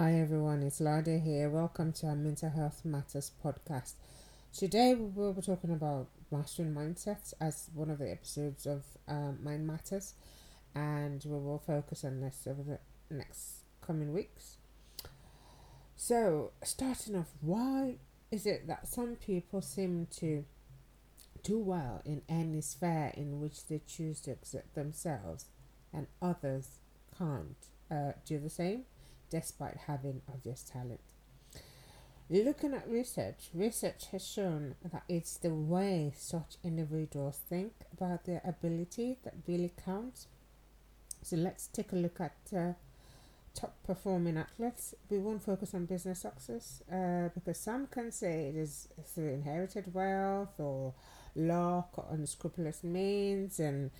Hi everyone, it's Lada here. Welcome to our Mental Health Matters podcast. Today we will be talking about mastering mindsets as one of the episodes of um, Mind Matters, and we will focus on this over the next coming weeks. So, starting off, why is it that some people seem to do well in any sphere in which they choose to exert themselves, and others can't uh, do the same? Despite having obvious talent. Looking at research, research has shown that it's the way such individuals think about their ability that really counts. So let's take a look at uh, top performing athletes. We won't focus on business success uh, because some can say it is through inherited wealth or luck or unscrupulous means, and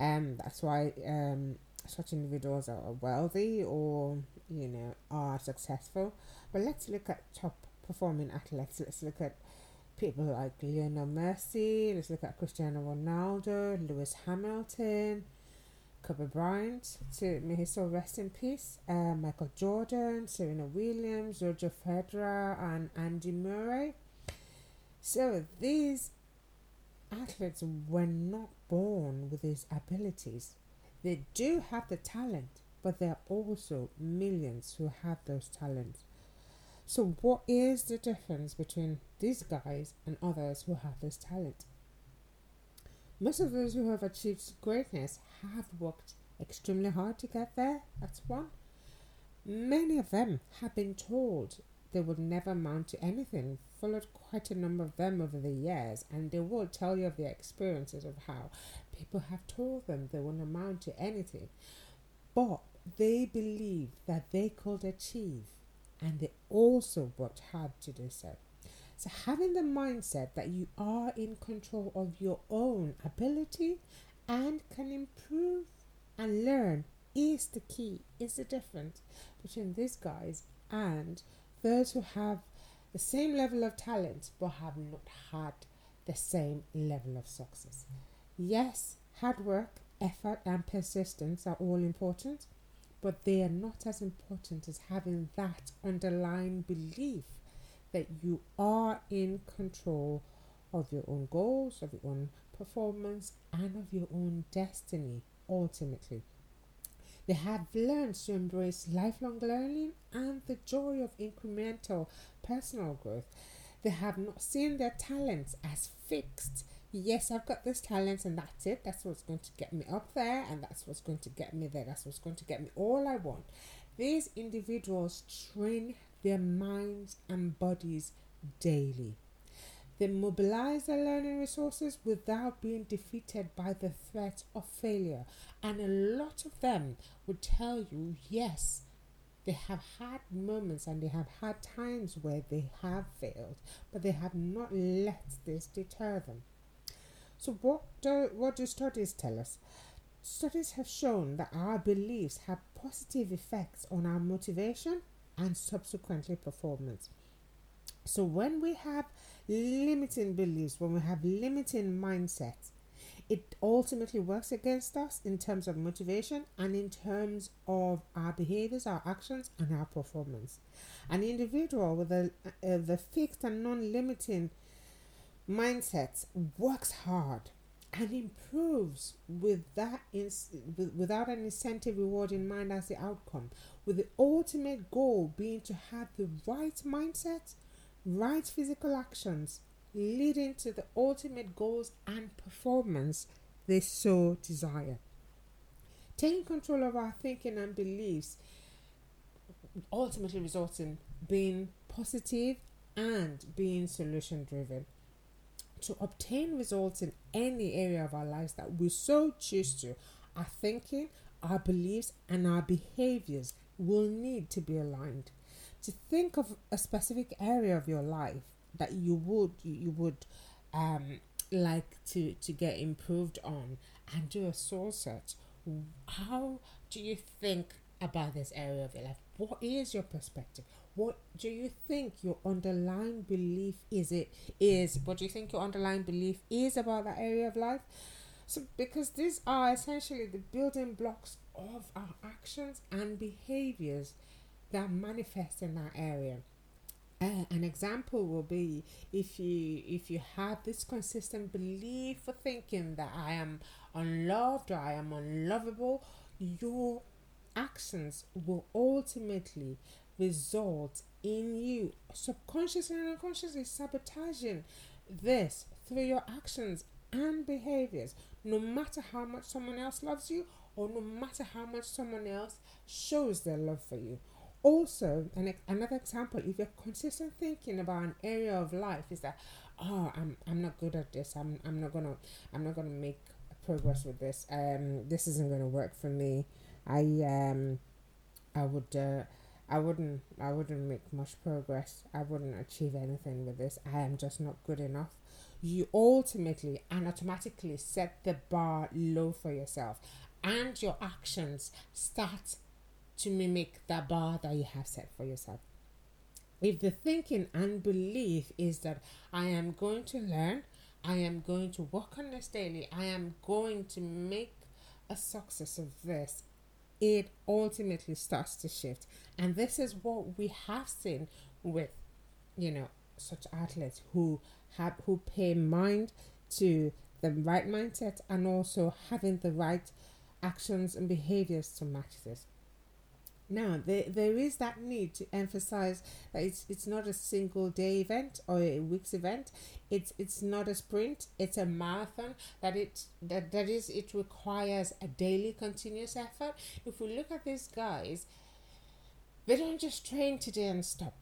um, that's why um, such individuals are wealthy or you know are successful. But let's look at top performing athletes. Let's look at people like Lionel Messi let's look at Cristiano Ronaldo Lewis Hamilton Kobe Bryant. To may his soul rest in peace uh, Michael Jordan Serena Williams Roger Federer and Andy Murray. So these athletes were not born with these abilities they do have the talent, but there are also millions who have those talents. So, what is the difference between these guys and others who have this talent? Most of those who have achieved greatness have worked extremely hard to get there. That's one. Many of them have been told they would never amount to anything. Followed quite a number of them over the years, and they will tell you of their experiences of how people have told them they won't amount to anything. But they believe that they could achieve, and they also worked hard to do so. So, having the mindset that you are in control of your own ability and can improve and learn is the key, is the difference between these guys and those who have the same level of talent but have not had the same level of success. Yes, hard work, effort, and persistence are all important, but they are not as important as having that underlying belief that you are in control of your own goals, of your own performance, and of your own destiny ultimately. They have learned to embrace lifelong learning and the joy of incremental personal growth. They have not seen their talents as fixed. Yes, I've got this talent and that's it. That's what's going to get me up there and that's what's going to get me there. That's what's going to get me all I want. These individuals train their minds and bodies daily. They mobilize their learning resources without being defeated by the threat of failure. And a lot of them would tell you, yes, they have had moments and they have had times where they have failed, but they have not let this deter them. So, what do, what do studies tell us? Studies have shown that our beliefs have positive effects on our motivation and subsequently performance. So, when we have limiting beliefs, when we have limiting mindsets, it ultimately works against us in terms of motivation and in terms of our behaviors, our actions, and our performance. An individual with a, uh, the fixed and non limiting mindset works hard and improves with that without an incentive reward in mind as the outcome with the ultimate goal being to have the right mindset right physical actions leading to the ultimate goals and performance they so desire. Taking control of our thinking and beliefs ultimately results in being positive and being solution driven. To obtain results in any area of our lives that we so choose to, our thinking, our beliefs, and our behaviors will need to be aligned. To think of a specific area of your life that you would you would um like to to get improved on and do a soul search how do you think about this area of your life? What is your perspective what do you think your underlying belief is it is what do you think your underlying belief is about that area of life so because these are essentially the building blocks of our actions and behaviors that manifest in that area. Uh, an example will be if you if you have this consistent belief for thinking that I am unloved or I am unlovable, your actions will ultimately result in you subconsciously and unconsciously sabotaging this through your actions and behaviors, no matter how much someone else loves you or no matter how much someone else shows their love for you. Also, an, another example, if you're consistent thinking about an area of life, is that, oh, I'm, I'm not good at this. I'm, I'm not gonna, I'm not gonna make progress with this. Um, this isn't gonna work for me. I, um, I would, uh, I wouldn't I wouldn't make much progress. I wouldn't achieve anything with this. I am just not good enough. You ultimately and automatically set the bar low for yourself and your actions start to mimic the bar that you have set for yourself. If the thinking and belief is that I am going to learn, I am going to work on this daily, I am going to make a success of this, it ultimately starts to shift. And this is what we have seen with, you know, such athletes who have who pay mind to the right mindset and also having the right actions and behaviors to match this. Now, there, there is that need to emphasize that it's, it's not a single day event or a week's event. It's it's not a sprint. It's a marathon. That it that, that is it requires a daily continuous effort. If we look at these guys, they don't just train today and stop.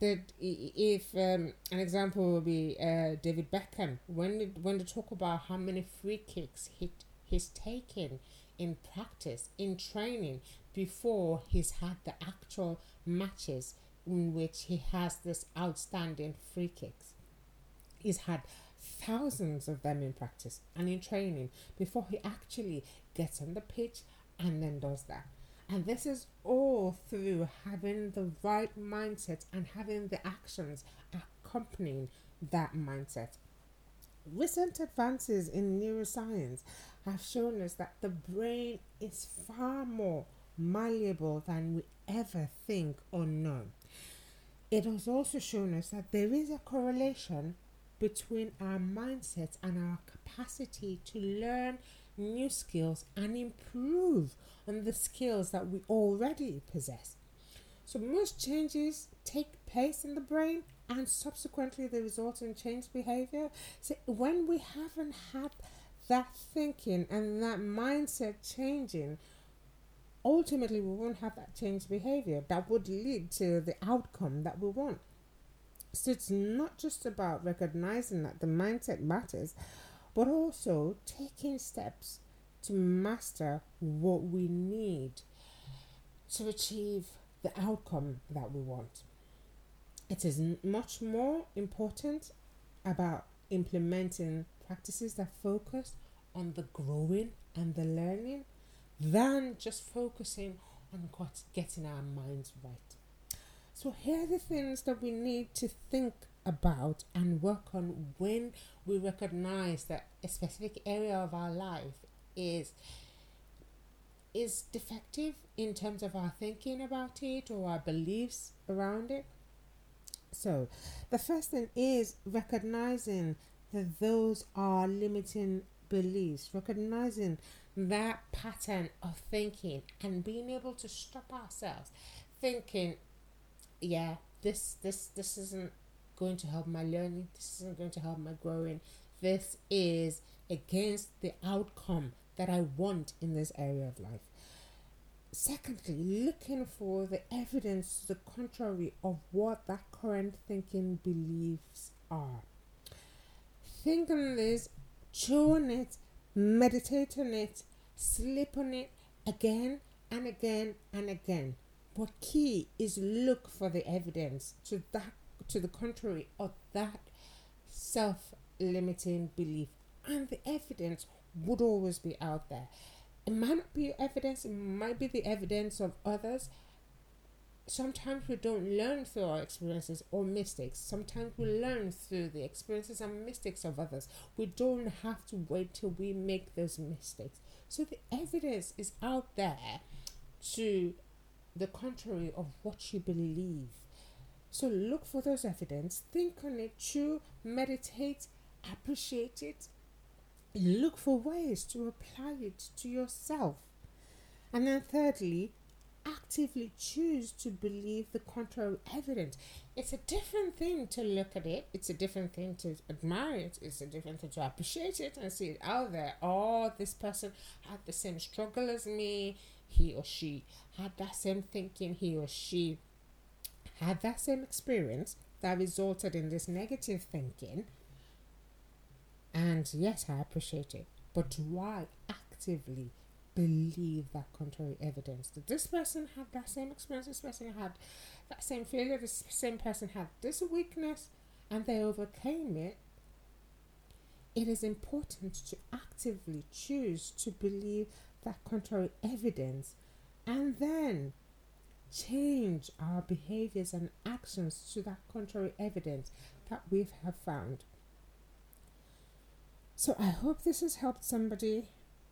That if um, an example will be uh, David Beckham when when they talk about how many free kicks he he's taken in practice in training before he's had the actual matches in which he has this outstanding free kicks. He's had thousands of them in practice and in training before he actually gets on the pitch and then does that. And this is all through having the right mindset and having the actions accompanying that mindset. Recent advances in neuroscience have shown us that the brain is far more malleable than we ever think or know. It has also shown us that there is a correlation between our mindset and our capacity to learn new skills and improve on the skills that we already possess. So, most changes take place in the brain and subsequently they result in changed behavior. So, when we haven't had that thinking and that mindset changing, ultimately we won't have that changed behavior that would lead to the outcome that we want. So it's not just about recognizing that the mindset matters, but also taking steps to master what we need to achieve the outcome that we want. It is much more important about implementing practices that focus on the growing and the learning than just focusing on getting our minds right. So, here are the things that we need to think about and work on when we recognize that a specific area of our life is is defective in terms of our thinking about it or our beliefs around it. So, the first thing is recognizing that those are limiting beliefs, recognizing that pattern of thinking and being able to stop ourselves thinking, yeah, this this this isn't going to help my learning, this isn't going to help my growing, this is against the outcome that I want in this area of life. Secondly, looking for the evidence to the contrary of what that current thinking beliefs are. Think on this, chew on it, meditate on it, sleep on it again and again and again. But key is look for the evidence to that to the contrary of that self-limiting belief. And the evidence would always be out there. It might not be evidence, it might be the evidence of others, sometimes we don't learn through our experiences or mistakes. Sometimes we learn through the experiences and mistakes of others. We don't have to wait till we make those mistakes. So the evidence is out there to the contrary of what you believe. So look for those evidence, think on it, chew, meditate, appreciate it, look for ways to apply it to yourself. And then, thirdly, actively choose to believe the contrary evidence. It's a different thing to look at it, it's a different thing to admire it, it's a different thing to appreciate it and see it out there. Oh, this person had the same struggle as me, he or she had that same thinking, he or she had that same experience that resulted in this negative thinking. And yes, I appreciate it. But why actively believe that contrary evidence? Did this person have that same experience? This person had that same failure? This same person had this weakness and they overcame it? It is important to actively choose to believe that contrary evidence and then change our behaviors and actions to that contrary evidence that we have found. So I hope this has helped somebody,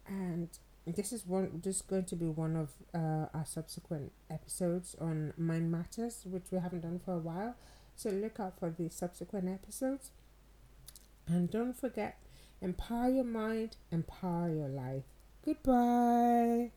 and this is one. Is going to be one of uh, our subsequent episodes on mind matters, which we haven't done for a while. So look out for the subsequent episodes, and don't forget, empower your mind, empower your life. Goodbye.